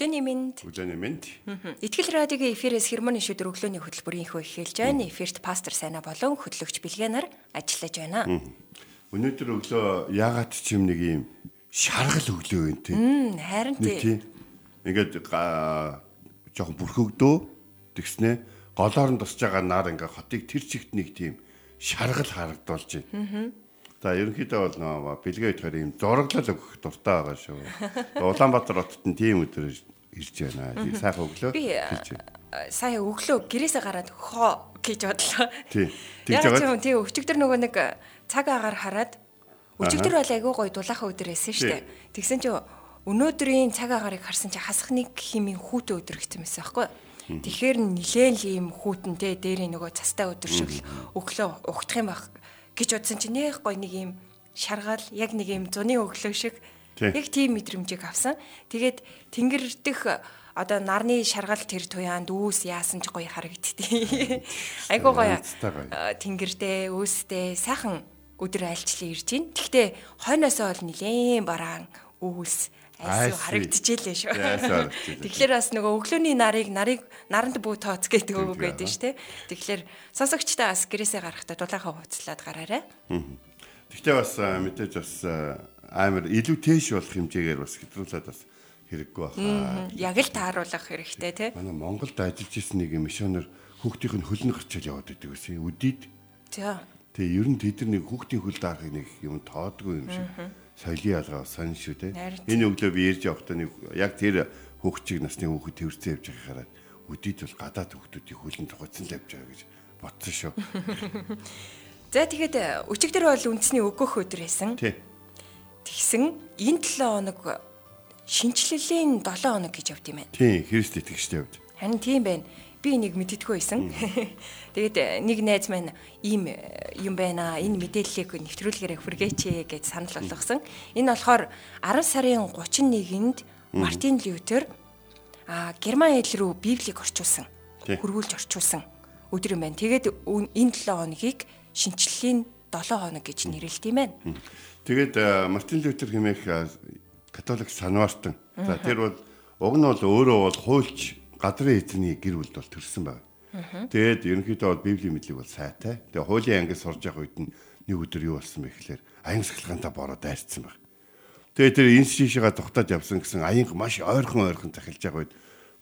Өглөөний мэнд. Өглөөний мэнд. Итгэл радиогийн эфирээс хэрмоны шүдэр өглөөний хөтөлбөрийн хөө эхэлж байна. Эфирт пастор Сайна болон хөтлөгч Билгэнаар ажиллаж байна. Өнөөдөр өглөө яагаад ч юм нэг юм шаргал өглөө байна. Мм харин тий. Ингээд жоохон бүрхөгдөө тэгснэ голоор нь тусж байгаа нар ингээ хотыг тэр чигт нэг тийм шаргал харагдуулж байна. За ерөнхийдөө бол нөө бэлгээ идэхээр юм зураглал өгөх дуртай байгаа шүү. Улаанбаатар хотод нь тийм өдөр ирж байна. Сайхан өглөө. Би сая өглөө гэрээсээ гараад хоо гэж бодлоо. Тий. Тэгж байгаа. Тий өчигдөр нөгөө нэг цаг агаар хараад өчигдөр бол айгүй гоё дулаахан өдөр байсан шүү дээ. Тэгсэн чинь өнөөдрийн цаг агаарыг харсан чинь хасах нэг химийн хүүтэн өдөр гэсэн байсан байхгүй юу? Тэгэхээр нилээн л ийм хүүтэнтэй дээрээ нөгөө цастай өдөр шиг өглөө ухтах юм байх гэж бодсон чинь нэх гой нэг юм шаргаал яг нэг юм зуны өглөө шиг яг тийм мэдрэмжийг авсан. Тэгээд тэнгэр дэх одоо нарны шаргал тэр туяанд үүс яасан ч гоё харагдтыг. Айгуу гоё. Тэнгэрдээ үүсдээ сайхан өдөр айлчлан ирж гин. Гэхдээ хойноосоо бол нилээн бараан үүс айсуу харагдчихжээ шүү. Тэгэхээр бас нөгөө өглөөний нарыг нарыг наранд бүү тооц гэдэг үг байдаг шүү, тэ. Тэгэхээр сонсогчдаа бас гэрээсээ гарахдаа дулаахан хууцлаад гараарай. Гэхдээ бас мэдээж бас амар илүү тээш болох хэмжээгээр бас хэтрүүлээд бас хэрэггүй баха. Яг л тааруулах хэрэгтэй тий. Манай Монголд ажиллаж исэн нэг мишонер хүүхдийн хөлн гарчаал яваад байдаг гэсэн үдийд. За. Тэгээ ер нь тэд нар нэг хүүхдийн хөл даахыг нэг юм тоодгүй юм шиг соёлын ялгаа сонь шүү те. Энэ өглөө би ярьж явахдаа нэг яг тэр хүүхчиг насны хүүхэд төвөрсөн явж байгааг хараад өдийд бол гадаад хүүхдүүдийн хөлн тогтсон л явж байгаа гэж бодсон шүү. За тэгэхэд өчигдөр бол үндэсний өгөх өдөр байсан. Тэгсэн энэ 7 хоног шинчлэлийн 7 хоног гэж явд юм байна. Тий, Христ итгэгчтэй явд. Харин тийм байна би нэг мэддэггүй байсан. Тэгээд э, нэг найз маань ийм э, юм байна. Энэ мэдээллийг нэвтрүүлгээрээ хүргээч гэж санал болгосон. Энэ болохоор 10 сарын 31-нд Мартин Лютер а Герман хэл рүү Библийг орчуулсан. Хөргүүлж орчуулсан өдөр юм байна. Тэгээд энэ 7 хоногийг шинчлэлийн 7 хоног гэж нэрлэлт юм байна. Тэгээд э, Мартин Лютер хэмээх католик санваартан. За тэр бол уг нь бол өөрөө бол хуульч газрын эзний гэр бүлд бол төрсэн байна. Тэгээд ерөнхийдөө бол библийн мэдлэг бол сайтай. Тэгээд хуулийн ангид сурж байгаа үед нь нэг өдөр юу болсон бэ гэхээр аян сахилгаантаа бороо дайрцсан байна. Тэгээд тэр энэ шишээгээ тухтаад явсан гэсэн аян маш ойрхон ойрхон захилж байгаа үед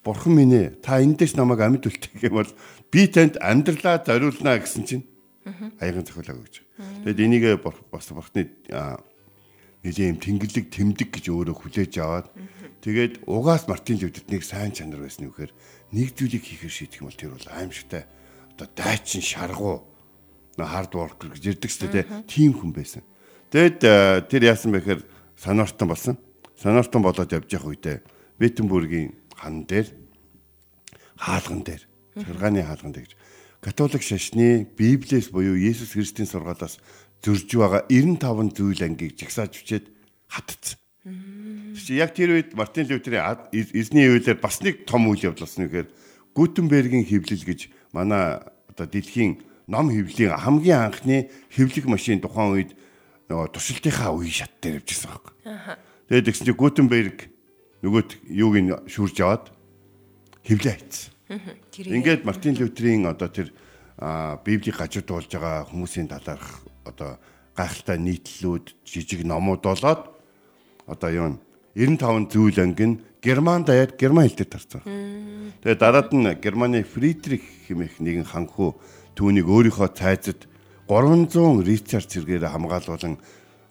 Бурхан минь ээ та эндээс намайг амьд үлдэх юм бол би танд амьдралаа зориулнаа гэсэн чинь аян захиулаа гэж. Тэгэд энийг бас бурхны нэлийн тэнгэрлэг тэмдэг гэж өөрөө хүлээж аваад Тэгээд угаас Мартин Лүтерний сайн чанар байсан нь вэхээр нэг зүйлийг хийхээр шийдэх юм бол тэр бол аимшигтай. Одоо дайчин шаргуу хард worker гэж ирдэг ч тийм хүн байсан. Тэгэд э, тэр яасан бэ гэхээр санаартан болсон. Санаартан болоод явж явах үедээ Виттенбургийн хан дээр хаалган дээр шаргааны хаалган дээр католик шашны Библиэс буюу Есүс Христийн сургаалаас зөрж байгаа 95 зүйл ангийг жагсааж бичээд хатцсан. Чи яг тэр үед Мартин Лютерийн эзний үеэлээр бас нэг том үйл явдал болсон нэгээр Гутенбергийн хэвлэл гэж манай одоо дэлхийн ном хэвлэлийн хамгийн анхны хэвлэх машин тухайн үед нөгөө туршилтынхаа үе шат дээр явжсэн байхгүй. Тэгээд тэгсэн чинь Гутенберг нөгөөт юуг нь шүрж аваад хэвлээ хийцэн. Ингээд Мартин Лютерийн одоо тэр Библийг гажуудуулж байгаа хүмүүсийн талаарх одоо гайхалтай нийтлүүд, жижиг номууд болоод одоо юу 95 зүйл анги нь Герман даяад герман хэл дээр тарцсан. Тэгээ дараад нь Германы Фридрих хэмээх нэгэн ханхуу түүнийг өөрийнхөө цайзад 300 Ричард зэргээр хамгаалуулан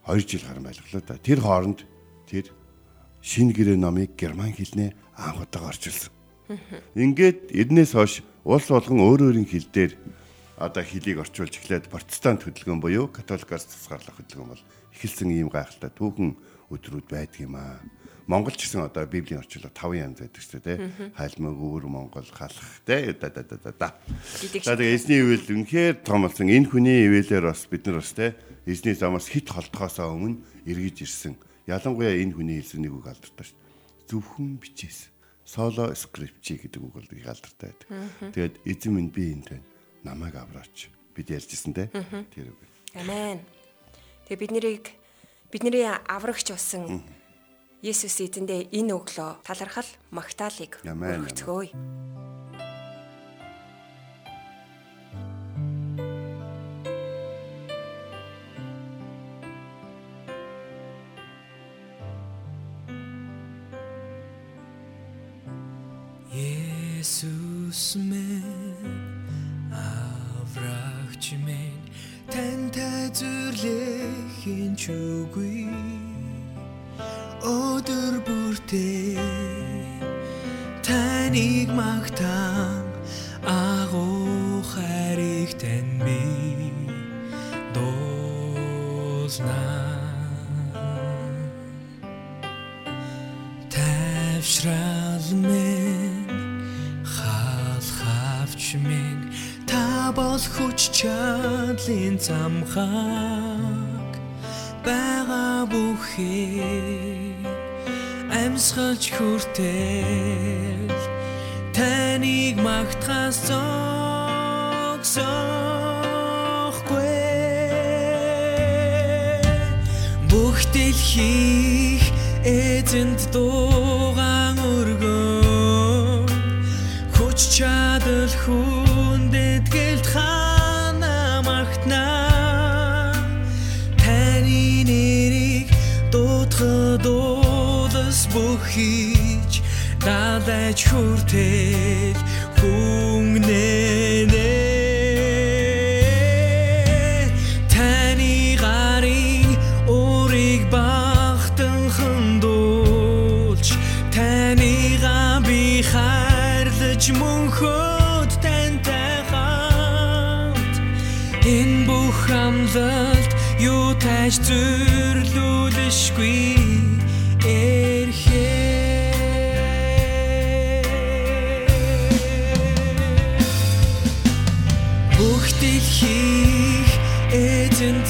2 жил гарan байлглаа да. Тэр хооронд тэр шинэ гэрээ номыг герман хэлнээ анх удаа орчуулсан. Ингээд эднээс хойш улс болгон өөр өөрийн хэл дээр одоо хэлийг орчуулж эхлээд протестант хөдөлгөөн буюу католикоос тусгаарлах хөдөлгөөн бол эхэлсэн ийм гайхалтай түүхэн өдрүүд байдаг юм аа. Монгол ч гэсэн одоо библийн орчуулга 5 янз байдаг шүү дээ. Хайлмаг өвөр Монгол халах те да да да да. За тэгээ эзний ивэл үнэхээр том болсон. Энэ хүний ивэлээр бас бид нар бас те эзний замаас хит холдохоосоо өмнө эргэж ирсэн. Ялангуяа энэ хүний хэлсэн нэг үг алдартай шүү. Зөвхөн бичээс соло скрипчи гэдэг үг бол их алдартай байдаг. Тэгээд эзэн минь би энэ тань намайг авраач. Бид ярьжсэн те. Тэр үг. Амен. Тэгээ бид нарыг бидний аврагч болсон Есүс эзэндээ энэ өглөө талархал магтаалык өргөцгөөе. Есүс минь тантай зүрлэхийн чүгүй. Өдөр бүртээ таныг магтаан агуу хайрыг тань би дуузнаа тавшрал минь халхавч минь та бол хүч чадлын замхаг амьсгалж хүртэл таныг магтахаас зогсохгүй. Бүх дэлхийг эзэнт дуугаан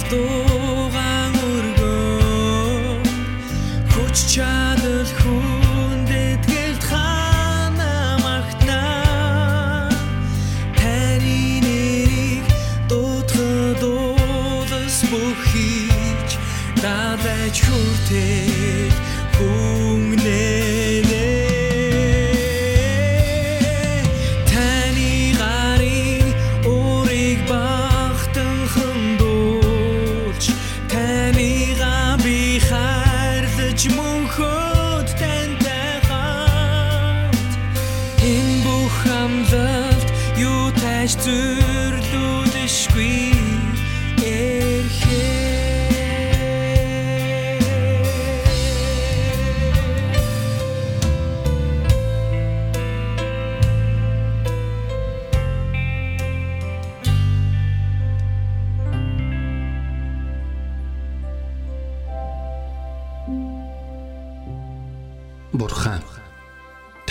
эзэнт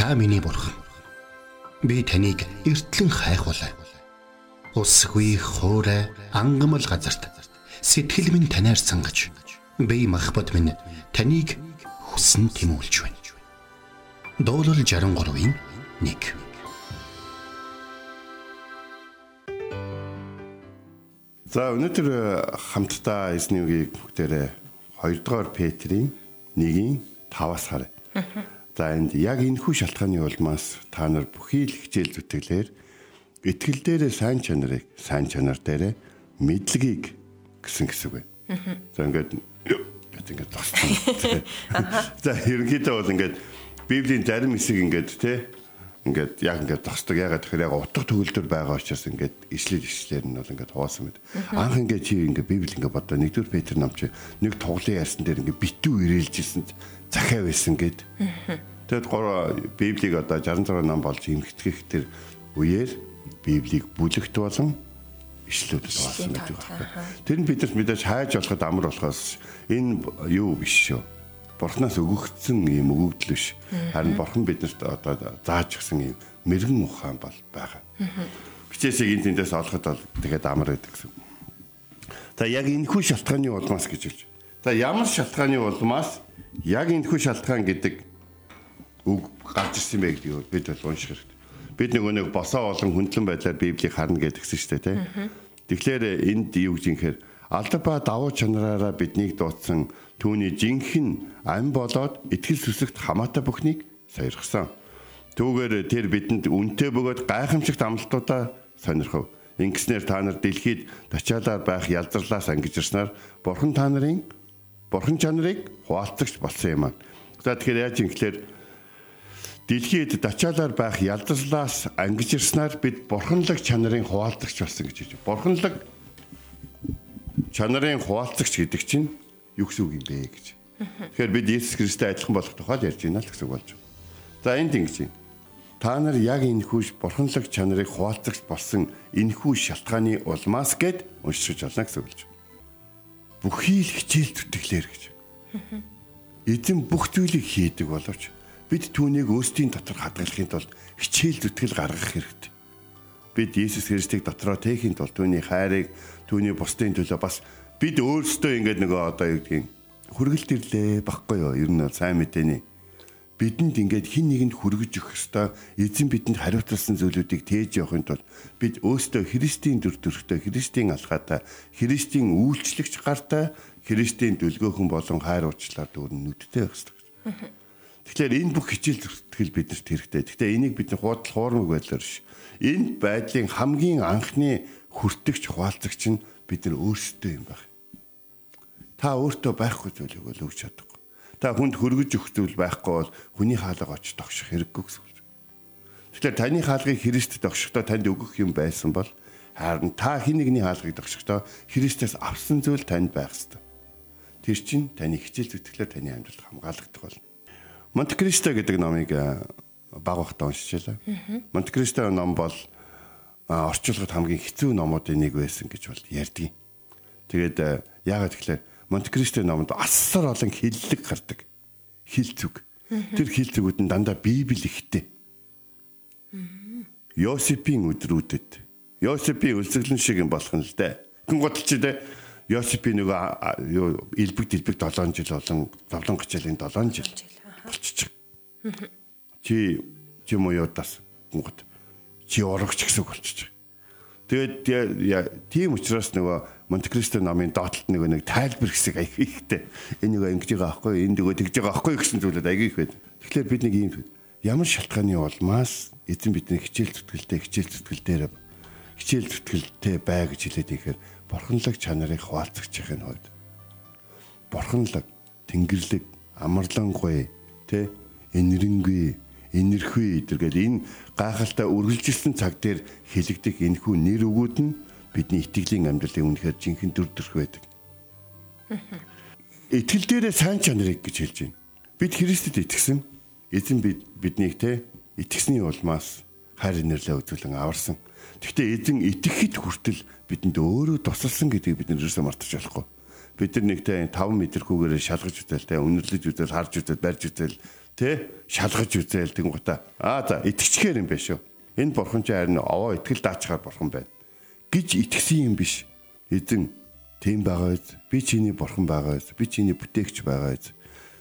та миний бурхан. Би таныг эртлэн хайхвалаа. Усгүй хоорой ангамл газарт сэтгэл минь танаар сангаж би махбат минь таныг хүсн тимүүлж байна. Дуурал 63-ийн 1 За өнөөдөр э, хамтдаа эзний үгийг бүгдээрээ 2 дугаар Петрийн 1-ийн 5-аас харъя. За энд яг энэ хүү шалтгааны улмаас та нар бүхий л хичээл зүтгэлээр итгэл дээрээ сайн чанарыг сайн чанар дээрээ мэдлэгийг гэсэн гэсэн үг байна. За ингээд ингээд тоссон. За ерөнхийдөө бол ингээд Библийн зарим хэсэг ингээд те ингээд яг ингээд тосдог. Ягаад тэгэхээр яг утга төгөлдөр байгаа учраас ингээд ишлэл ишлэлээр нь бол ингээд хоосон мэт. Анх ингээд чи ингээд Библи ингээд бодоо нэгдүгээр Петр нам чи нэг тоглын ярьсан дээр ингээд битүү ирээлжсэн захиа байсан гэд. Тэгэд Библийг одоо 66 нам болж эмхтгэх тэр үеэр Библийг бүлэгт болон ишлэлүүдэд хоосон гэдэг байна. Тэр нь бидэрт мэдээж хайж болоход амар болохоос энэ юу биш шүү. бурхнаас өгөгдсөн ийм өгөгдөл биш. Харин бурхан биднэрт одоо зааж өгсөн ийм мэрэгэн ухаан бол байгаа. Бичээсийг энэ тэндээс олоход бол тэгээд амар байдаг гэсэн. За яг энэхүү шалтгааны улмаас гэж хэлж. За ямар шалтгааны улмаас яг энэхүү шалтгаан гэдэг үг гарч ирсэн бэ гэдгийг бид бол унших хэрэгтэй. Бид нөгөө нэг босоо олон хүндлэн байдлаар Библийг харна гэдгсэн шүү дээ тийм. Тэгэхээр энд юу гэж юмхээр алдар ба давуу чанараараа биднийг дуудсан түүний жинхэнэ ам болоод итгэл сүсэгт хамаатай бүхнийг сойрхсан. Түүгээр тэр бидэнд үнтэй бөгөөд гайхамшигт амлалтуудаа сонирхов. Ингэснээр та нар дэлхийд тачаалаар байх ялзарлаас ангижирснаар бурхан та нарын бурхан чанарыг хуваалцагч болсон юм аа. За тэгэхээр яаж юм гэхээр дэлхийд тачаалаар байх ялзарлаас ангижирснаар бид бурханлаг чанарын хуваалцагч болсон гэж хэлж. Бурханлаг чанарын хуваалцагч гэдэг чинь юу гэсэн үг юм бэ гэж. Тэгэхээр бид Есүс Христтэй адилхан болох тухайд ярьж байна л гэсэн үг болж байна. За энд ингэж байна. Та нар яг энэхүү бурханлаг чанарыг хуваалцагч болсон энэхүү шалтгааны улмаас гэд уншиж болно гэсэн үг болж байна. Бүхий л хичээл зүтгэлээр гэж. Эзэн бүх зүйлийг хийдэг боловч бид түүнийг өөрсдийн дотор хадгалахын тулд хичээл зүтгэл гаргах хэрэгтэй. Бид Иесус Христийг дотроо тээхийн тулд түүний хайрыг, түүний бусдын төлөө бас бид өөрсдөө ингээд нөгөө одоо юу гэдгийг хүргэлт ирлээ баггүй юу? Ер нь сайн мэдээний. Бидэнд ингээд хин нэгэнд хүргэж өгөх ёстой эзэн бидэнд хариуцсан зүйлүүдийг тээж явахын тулд бид өөрсдөө Христийн дүр төрхтэй, Христийн алхаатай, Христийн үйлчлэгч гартай, Христийн дүлгөөхөн болон хайр уучлаар дүүрэн нүдтэй байх ёстой. Тэгэхээр энэ бүх хичээл зүтгэл биднэрт хэрэгтэй. Гэхдээ энийг бид худал хуурмаг байдлаар ш. Энэ байдлын хамгийн анхны хүртэгч хуваалцагч нь бид нар өөрсдөө юм байна. Та өөртөө байхгүй зүйлийг бол өгч чадахгүй. Та хүнд хөргөж зүйл байхгүй бол хүний хаалга очиж тогших хэрэггүй гэсэн үг. Тэгэхээр таны хаалгыг Христэд тогшихдоо танд өгөх юм байсан бол харин та хин нэгний хаалгыг тогшихдоо Христэс авсан зүйл танд байх ёстой. Тэр чинь таны хичээл зүтгэлээр таны амьдралд хамгаалагдах болно. Монте Кристо гэдэг номыг баг багтаа уншижээ. Монте Кристо ном бол орчуулгад хамгийн хэцүү номуудын нэг байсан гэж бол ярьдгийг. Тэгээд яагаад тэгэхээр Монте Кристо номонд асар олон хиллэг гардаг. Хил зүг. Тэр хил зүгүүд нь дандаа Библи ихтэй. Йосипийн өдрүүдэд Йосипийн үлсгэлэн шиг юм болох нь л дээ. Гүн годолч дээ. Йосипийн нөгөө юу элбэг дэлбэг 7 жил болон зовлон гачаалын 7 жил болчих. Чи чи моёдас гүнгод чи урагч гэсэн үг болчих. Тэгээд тийм учраас нөгөө Монте Кристо намын доотлолт нөгөө нэг тайлбар хэсэг аяг ихтэй. Энэ нөгөө ингэж байгаа аахгүй, энэ нөгөө тэгж байгаа аахгүй гэсэн зүйлүүд аяг их байд. Тэгэхээр бид нэг юм ямар шалтгааны улмаас эзэн бидний хичээл зүтгэлтэй хичээл зүтгэлдээр хичээл зүтгэлтэй бай гэж хэлээд ихээр бурханлаг чанарыг хуваалцахын хувьд бурханлаг тэнгэрлэг амарлангүй тэ энэрэнгүй энэрхүй эдэргээл энэ гайхалтай үргэлжилсэн цаг дээр хэлэгдэх энэхүү нэр өгүүд нь бидний итгэлийн амьдралын үнэхээр жинхэнэ дүр төрх байдаг. Итгэл дээрээ сайн чанарыг гэж хэлж байна. Бид Христэд итгэсэн. Эзэн бид биднийг те итгэсний улмаас хайр инэрлээ үзүүлэн аварсан. Гэхдээ эзэн итгэхэд хүртэл бидэнд өөрөө тусалсан гэдгийг бид нэрсээ мартаж болохгүй. Бид нар нэгтэй 5 метрхүүгээр шалгаж үзэл те үнэрлэж үзэл харж үзэл барьж үзэл те шалгаж үзэл тэгэн гута. Аа за итгэчихээр юм байна шүү. Энэ бурхан ч харин овоо итгэл даачаар бурхан байна гэж итгэсэн юм биш. Эзэн тийм байгаа биз? Би чиний бурхан байгаа биз? Би чиний бүтээгч байгаа биз?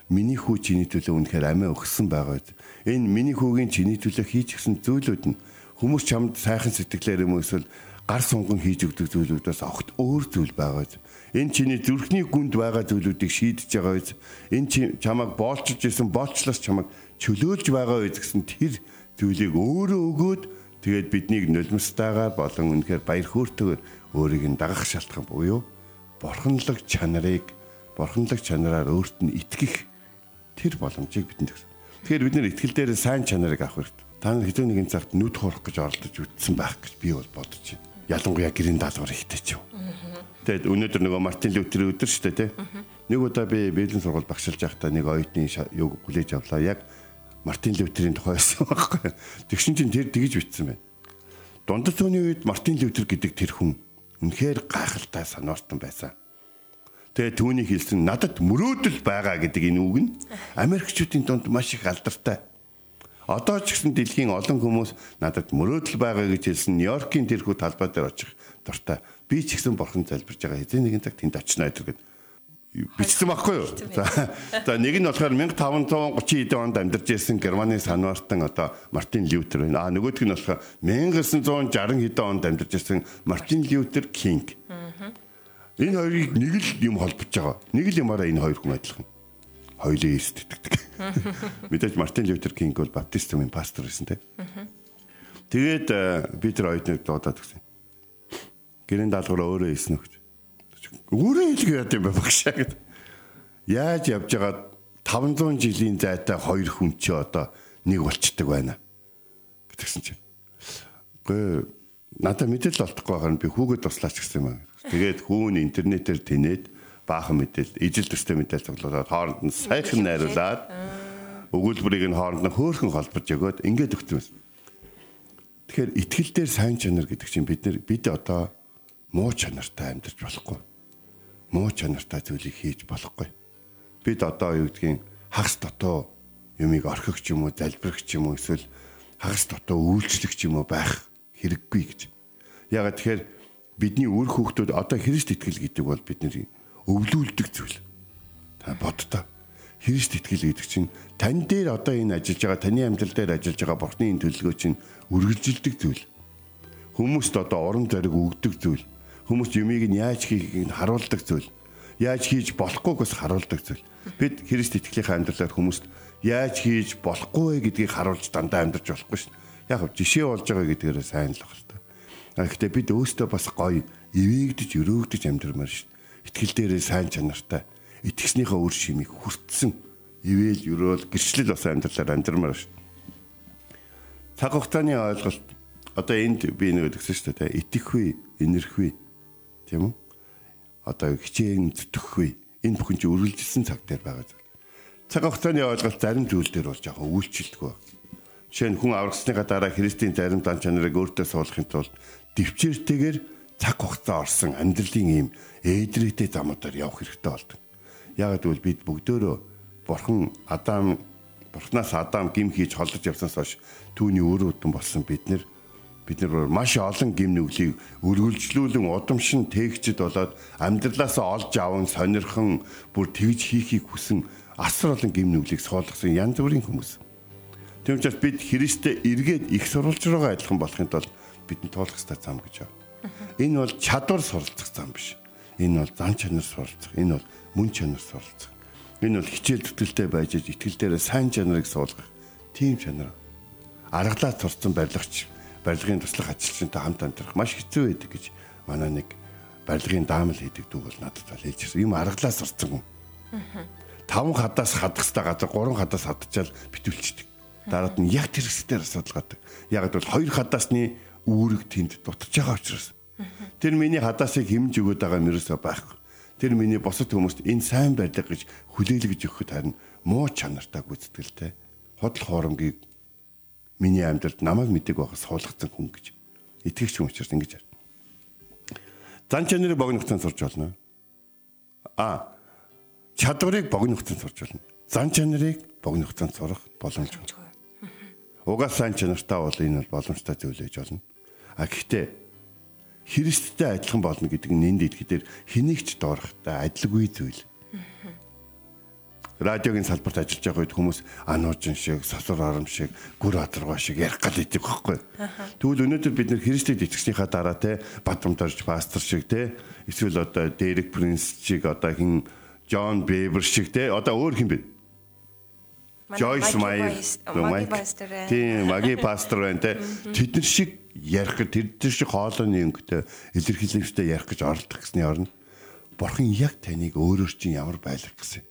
Миний хүү чиний төлөө үнэхээр амиа өгсөн байгаа биз? Энэ миний хүүгийн чиний төлөө хийж гисэн зүйлүүд нь хүмүүс чамд сайхан сэтгэлээр юм эсвэл гар сунган хийж өгдөг зүйлүүдээс огт өөр зүйл байгаа биз? Энэ чиний зүрхний гүнд байгаа зүйлүүдийг шийдэж байгаа биз? Энэ чи чамайг боолчж исэн боолчлоос чамайг чөлөөлж байгаа биз гэсэн тэр зүйлийг өөрөө өгөөд Тэгээд биднийг нулимстайгаар болон үнэхээр баяр хөөртэйгээр өөрийг нь дагах шалтгаан буюу бурханлаг чанарыг бурханлаг чанараар өөрт нь итгэх тэр боломжийг бидэнд өгсөн. Тэгэхээр бид нэр итгэл дээр сайн чанарыг авах хэрэгтэй. Та нар хэдэн нэгэн цагт нүд хурах гэж оролдож үтсэн байх гэж би бол бодож байна. Ялангуяа гэрийн даалгавар ихтэй ч юм. Тэгээд өнөөдөр нөгөө Мартин Лютерийн өдөр шүү дээ, тийм. Нэг удаа би Библийн сургууль багшилж байхдаа нэг оюутны юу хүлээж авлаа. Яг Мартин Лютерийн тухай байсан байхгүй. Тэгшин чинь тэр тэгж битсэн байна. Дундад зууны үед Мартин Лютер гэдэг тэр хүн үнэхээр гайхалтай санаартан байсан. Тэгээ түүний хэлсэн надад мөрөөдөл байгаа гэдэг энэ үг нь Америкчүүдийн дунд маш их алдартай. Одоо ч гэсэн дэлхийн олон хүмүүс надад мөрөөдөл байгаа гэж хэлсэн Нью-Йоркийн тэрхүү талбай дээр очих дуртай. Би ч гэсэн бурхан залбирж байгаа. Эзэн нэгэн цаг тэнд очино гэдэг бичсэн байхгүй юу? За нэг нь болохоор 1530 онд амьдарч ирсэн Германы санвартан одоо Мартин Лютер байна. А нөгөөх нь болохоор 1960 хэдэн онд амьдарч ирсэн Мартин Лютер Кинг. Энэ хоёрыг нэг л юм холбож байгаа. Нэг л юмараа энэ хоёр хүн адилхан. Хоёулаа Иесд итгэдэг. Мэдээж Мартин Лютер Кинг бол баптистмын пастор байсан те. Тэгээд э, би тэр хоёрыг дуудаад гисэн. Гэрэн даалгавар өөрөө хийсэн гэж. Өөрөө хэлгээ яд юм ба багшаа гэд. Яаж явж байгаа 500 жилийн зайтай хоёр хүн чи одоо нэг болчдөг байна. гэтгсэн чинь. Гэ надад мэдээлэл олдохгүй байгаа нь би хүүгээд туслаач гэсэн юм аа. Тэгээд хүүн интернетээр тэнээд баахан мэдээлэл, ижил төстэй мэдээлэл цуглуулад хооронд нь сайхан найруулад өгүүлбэрийг нь хооронд нь хөөхөн холбож өгөөд ингээд өгсөн юм. Тэгэхээр итгэл дээр сайн чанар гэдэг чинь бид нар бид одоо муу чанартай амьдарч болохгүй муу чанартай зүйлийг хийж болохгүй. Бид одоо юу гэдгийг хагас дотоо юмыг орхих ч юм уу, залбирх ч юм уу эсвэл хагас дотоо үйлчлэх ч юм уу байх хэрэггүй гэж. Ягаад тэгэхээр бидний үр хүүхдүүд одоо Христ итгэл гэдэг бол бидний өвлүүлдэг зүйл. Та бодтоо. Христ итгэл гэдэг чинь тань дээр одоо энэ ажиллаж байгаа таны амьдрал дээр ажиллаж байгаа бурхны энэ төлөлгөө чинь үргэлжилдэг зүйл. Хүмүүст одоо орон зориг өгдөг зүйл Хүмүүс юмыг нь яаж хийхийг нь харуулдаг зүйл. Яаж хийж болохгүйгээс харуулдаг зүйл. Бид Христ итгэлийнхаа амьдралаар хүмүүст яаж хийж болохгүй вэ гэдгийг харуулж дандаа амьдарч болохгүй шин. Яг жишээ болж байгаа гэдгээр сайн л баг л та. Гэхдээ бид өөстөө бас гоё эвээгдэж өрөөгдөж амьдрмаар шин. Итгэл дээрээ сайн чанартай итгэснийхээ үр шимийг хүртсэн ивэл өрөөл гэрчлэл бас амьдралаар амьдрмаар шин. Цаг хугацааны ойлголт одоо энд би нэг өгсөн шүү дээ. Итгэхгүй, инэрхгүй тийм үү? Одоо хичээн зүтгэхгүй энэ бүхэн чи үргэлжилсэн цаг дээр байгаа зүйл. Цаг хугацааны ойлголт зарим зүйл дээр бол жоохон үйлчлэлгүй. Жишээ нь хүн аврагсныхаа дараа Христийн зарим дан чанарыг өөртөө суулгахын тулд төвчээртэйгээр цаг хугацаа орсон амьдралын ийм ээдрэгтэй замуудаар явах хэрэгтэй болдог. Яг гэвэл бид бүгдөө бурхан Адам бурхнаас Адам гим хийж холдож явсанаас хойш түүний өөр өдөн болсон бид нэр бид нар маш олон гим нүглийг өргөлжлүүлэн удамшин тээгчд болоод амьдралаасаа олж аван сонирхон бүр тэгж хийхийг хүсэн асар олон гим нүглийг суулгасан янз бүрийн хүмүүс. Тийм учраас бид Христэд эргээд их сурвалж руугаа адилхан болохын тулд бидний туулах ёстой зам гэж байна. Энэ бол чадвар суралцах зам биш. Энэ бол зан чанар суралцах. Энэ бол мөн чанар суралцах. Энэ бол хичээл зүтгэлтэй байж итгэл дээрээ сайн чанарыг суулгах тийм чанар. Аргалаа турцсан барилгач барилгын туслах ажилчинтай хамт амьдрах маш хэцүү байдаг гэж манай нэг барилгын даамал хийдэг дүү бол надад бол хэлж ирсэн. Юм аргалаа сурцсан хүн. Таван хадаас хадах хэвээр газар гурван хадаас хадчаал битүүлчихдэг. Дараад нь яг тэр хэсгээр асуудал гадаг. Яг бол хоёр хадаасны үүрэг тэнд дутж байгаа учраас. Тэр миний хадаасыг хэмж өгöd байгаа юм ерөөсөө байхгүй. Тэр миний босод хүмүүст энэ сайн байдаг гэж хүлээлгэж өгөхөд харин муу чанартай гүйцэтгэлтэй худал хоромгийг миний амьдралд намайг мэдэг байхаас суулгацсан хүн гэж итгэгч хүн учраас ингэж яар. Зан чанарыг богинохтон сурч болно. А чадварыг богинохтон сурч болно. Зан чанарыг богинохтон сурах боломжгүй. Угаас сайн чанартай бол энэ бол боломжтой зүйл ээж болно. А гэхдээ Христтэй адилхан болно гэдэг нь энд дэлхийд хэнийг ч доорхтой адилгүй зүйл радиогийн салбарт ажиллаж байгаа үед хүмүүс ануужин шиг, сосор ором шиг, гүр адаргаа шиг ярих гал идэг байхгүй. Тэгвэл өнөөдөр бид нэр Христэд итгэснийхаа дараа те Бадамдорж пастор шиг те эсвэл одоо Дерек Принс шиг одоо хин Джон Бэбер шиг те одоо өөр хин бэ? Joyce Meyer, Маги пастор. Тийм, маги пастор байна те. Тэд нар шиг ярих гэж тэр шиг хоолойны өнгөтэй илэрхийлэмжтэй ярих гэж оролдох гэсний оронд Бурхан яг таныг өөрөөр чинь ямар байлгах гэсэн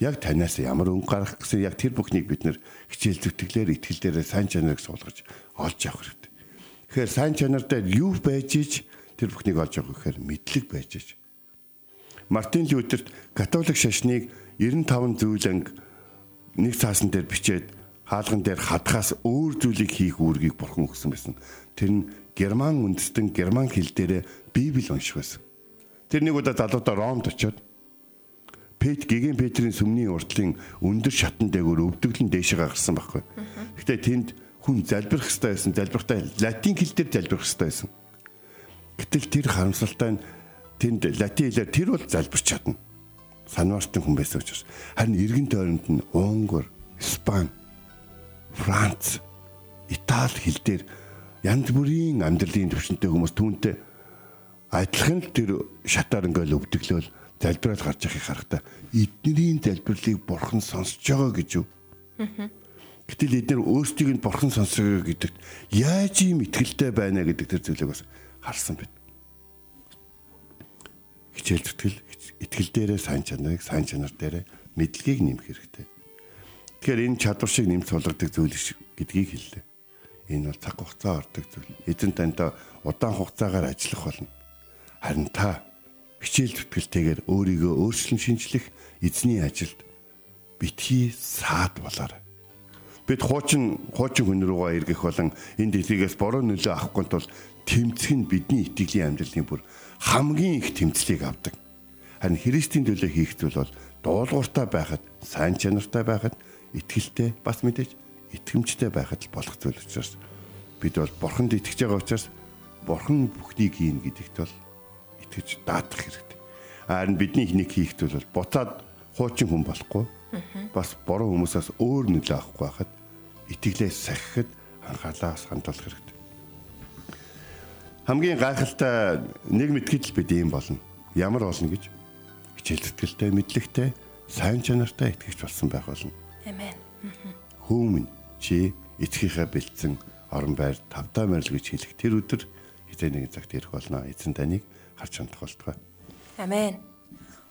яг танаас ямар өнгө гарах гэсэн яг тэр бүхнийг бид нэр хичээл зүтгэлээр итгэл дээрээ сайн чанарыг суулгаж олж авах хэрэгтэй. Тэгэхээр сайн чанар дээр юу байж ич тэр бүхнийг олж авах гэхээр мэдлэг байж ич. Мартин Лютерт католик шашныг 95 зүйлэнг нэг цаасан дээр бичээд хаалган дээр хадхаас өөр зүйлийг хийх үүргийг бурхан өгсөн байсан. Тэр нь герман үндэстэн герман хэл дээрээ библи унших байсан. Тэр нэг удаа залуудаа Ромд очиод Пет гэгэн Петрийн сүмний уртлын өндөр шатан дээгүүр өвдөглөн дээшээ гарсан байхгүй. Гэтэ тэнд хүн залбирах хэрэгтэй байсан. Залбирахтаа латин хэл дээр залбирах хэрэгтэй байсан. Гэтэл тэр харамсалтай нь тэнд латин хэлээр тэр бол залбирч чадна. Санвартын хүн байсан учраас харин эргэн тойронд нь Унгар, Испани, Франц, Итали хэл дээр янз бүрийн амьдралын төвшөнтэй хүмүүс түүнтэй адилхан л тэр шатаар ингээл өвдөглөөл залбираад гарч яхих харахтаа эднэрийн залбирлыг бурхан сонсож байгаа гэж юу? Гэтэл эдгээр өөрсдийг нь бурхан сонсоо гэдэгт яаж ийм ихтгэлтэй байна гэдэг тэр зүйлийг бас харсан байна. Хичээл зүтгэл итгэл дээрээ сайн чанарыг сайн чанар дээрээ мэдлэгийг нэмэх хэрэгтэй. Тэгэхээр энэ чадвар шиг нэмж суулгадаг зүйл гэдгийг хэллээ. Энэ бол цаг хугацаа ордог зүйл. Эзэн таньда удаан хугацаагаар ажиллах болно. Харин та хичээл зүтгэлтэйгээр өөрийгөө өөрчлөн шинжлэх эзний ажилд битгий саад болоорой. Бид хуучин хуучин хүн рүүгээ эргэх болон энэ дэлхийгээс бороо нөлөө авахгүй тул тэмцэх нь бидний итгэлийн амьдралын бүр хамгийн их тэмцлийг авдаг. Харин Христийн төлөө хийх зүйл бол дуулууртай байхад, сайн чанартай байхад, итгэлтэй бас мэдээж итгэмжтэй байхад л болох зүйл учраас бид бол бурханд итгэж байгаа учраас бурхан бүхнийг хийн гэдэгт бол итгэж даадах хэрэгтэй. Харин бидний нэг хийхт бол буцаад хуучин хүн болохгүй бас бороо хүмүүсээс өөр нөлөө авахгүй байхад итгэлээ сахихад анхаалаа хандуулах хэрэгтэй. Хамгийн гайхалтай нэг мэдгэд л бид ийм болно. Ямар болно гэж хичээл зүтгэлтэй, мэдлэгтэй, сайн чанартай итгэж болсон байх болно. Амен. Хүүмэн чи эцгийнхээ бэлдсэн орон байр тавтаа морил гэж хэлэх тэр өдөр хизээ нэгэн цагт ирэх болно. Эзэн таныг харж хандах болтугай. Амен.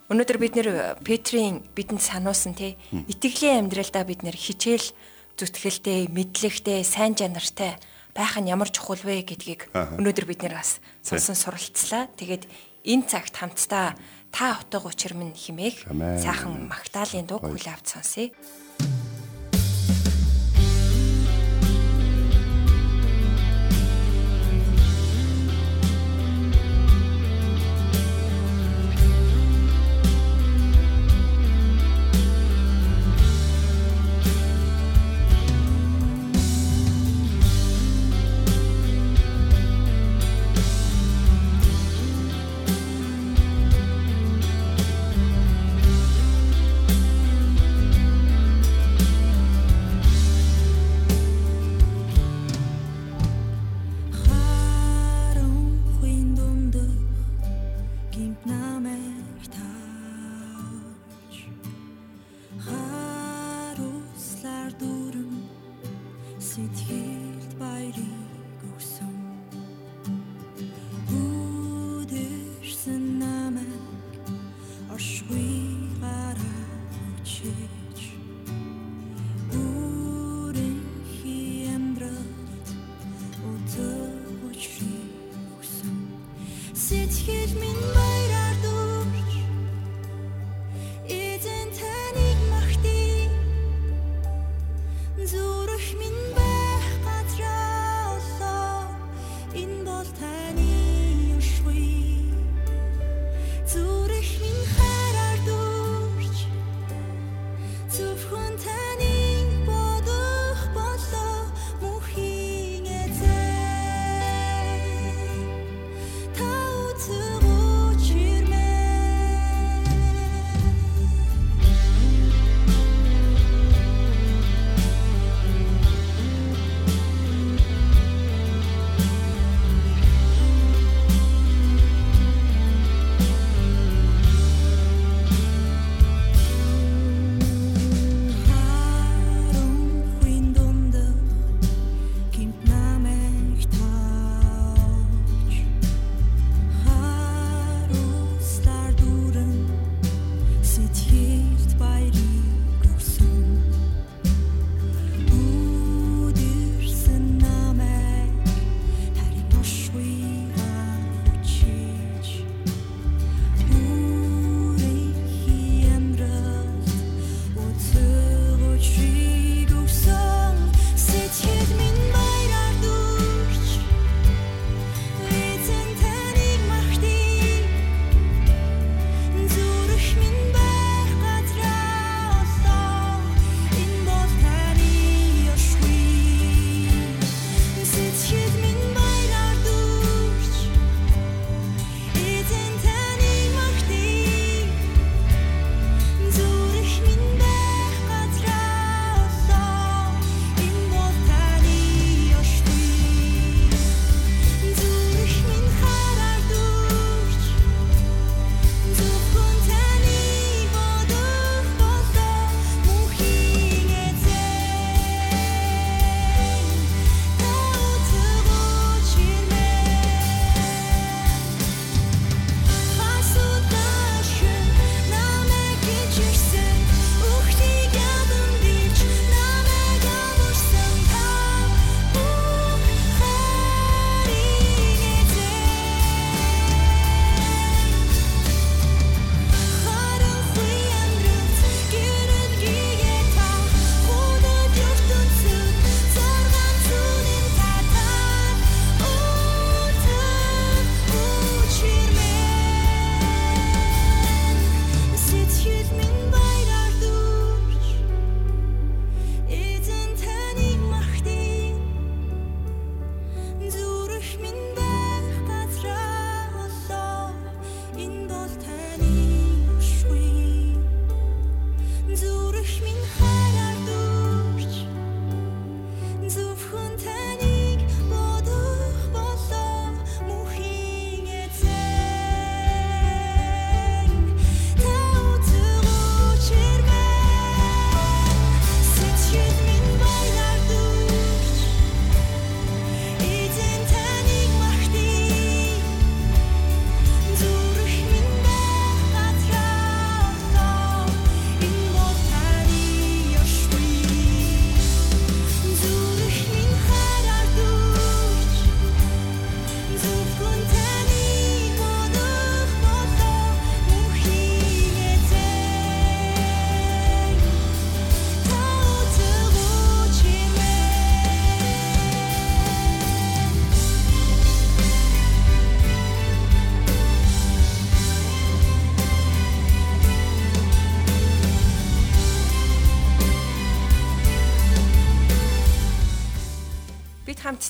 Өнөөдөр бид нэр Петрийн бидэнд сануулсан тий итгэлийн амьдралдаа бид нэр хичээл зүтгэлтэй, мэдлэгтэй, сайн чанартай байх нь ямар чухал вэ гэдгийг өнөөдөр бид нэр бас сонсон суралцлаа. Тэгээд энэ цагт хамтдаа та утга учир минь химээх сайхан Магдалины дуу хүлээ авч сонсъё.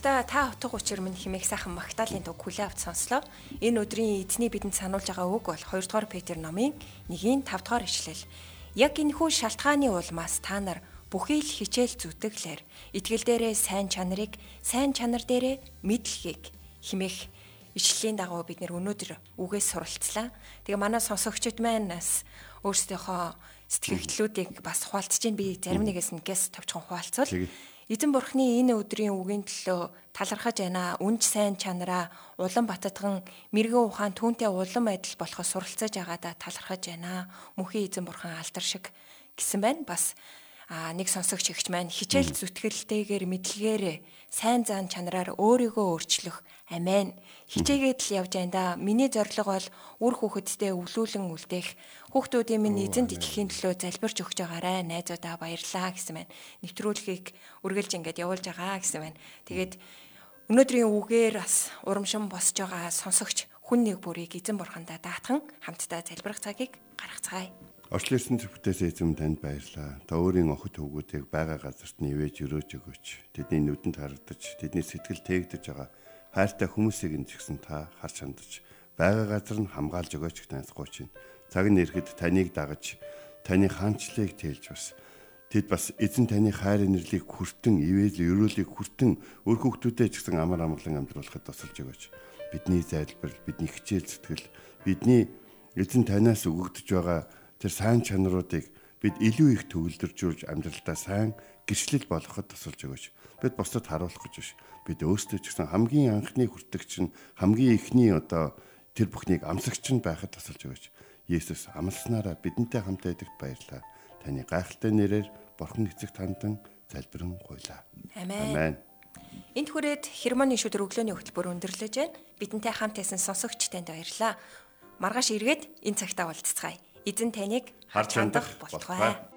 Хамтдаа та утга учир минь химээх сайхан Магдалины дуг хүлээ авч сонслоо. Энэ өдрийн эзний бидэнд сануулж байгаа үг бол 2 дугаар Петр номын 1-ийн 5 дугаар ишлэл. Яг энэхүү шалтгааны улмаас та нар бүхий л хичээл зүтгэлээр итгэл дээрээ сайн чанарыг, сайн чанар дээрээ мэдлэгийг химээх ишлэлийн дагуу бид нэр өнөөдөр үгээс суралцлаа. Тэгээ манай сонсогчид маань бас өөрсдийнхөө сэтгэгдлүүдийг бас хуваалцж чинь би зарим нэгээс нь гэс товчхон хуваалцвал. Эзэн бурхны энэ өдрийн үгийн төлөө талархаж байна. Үнж сайн чанараа улам баттган мэрэгэн ухаан түүнтэй улам адил болохоос суралцаж байгаадаа талархаж байна. Мөнхийн эзэн бурхан алдар шиг гэсэн байна. Бас а нэг сонсогч ихч маань хичээл зүтгэлтэйгээр мэдлэгээр сайн зан чанараар өөрийгөө өөрчлөх амен. Хичээгээд л явж байна да. Миний зорилго бол үр хүүхэдтэй өвлүүлэн үлдээх хүүхдүүдийн минь эзэнт итгэхийн төлөө залбирч өгч байгаарэ найзуудаа баярлаа гэсэн байна нэвтрүүлгийг үргэлж ингээд явуулж байгаа гэсэн байна тэгээд өнөөдрийн үгээр бас урамшин босж байгаа сонсогч хүн нэг бүрийг эзэн бурхандаа даатхан хамтдаа залбирах цагийг гаргацгаая. Орчлын зөвхтээс эзэм танд баярлаа. Та өөрийн охид хөвгүүдийг байгаа газарт нь ивэж өрөөж өгөөч. Тэдний нүдэнд харагдаж, тэдний сэтгэл тээгдэж байгаа хайртай хүмүүсийг нь ч гэсэн та харж хандаж, байгаа газар нь хамгаалж өгөөч гэх найзгууч чинь. Цаг нь ирэхэд таныг дагаж, таны хаанчлалыг тэлж бас Тэд бас эзэн таны хайр нэрлийг хүртэн, ивэл өрөөлийг хүртэн өр хүүхдүүдэд ч гэсэн амар амгалан амьдруулахад тусалж өгөөч. Бидний зайлбарл, бидний хичээл зүтгэл, бидний эзэн танаас өгөгдөж байгаа тэр сайн чанаруудыг бид илүү их төвлөржүүлж амьдралдаа сайн гэрчлэл болгоход тусалж өгөөч. Бид бусдад харуулах гэж биш. Бид өөрсдөө ч гэсэн хамгийн анхны хүртэгч нь хамгийн ихний одоо тэр бүхнийг амсагч нь байхад тусалж өгөөч. Есүс амласнараа бидэнтэй хамт байдагт баярлалаа. Таны гайхалтай нэрээр Бурхан эцэг тандан залбирэн гуйлаа. Амен. Энд хүрээд хермоны шүдэр өглөөний хөтөлбөр өндөрлөж байна. Бидэнтэй хамт байсан сонсогч танд баярлалаа. Маргааш эргээд энэ цагтаа уулзцгаая. Эзэн таныг Харж хандах болтугай.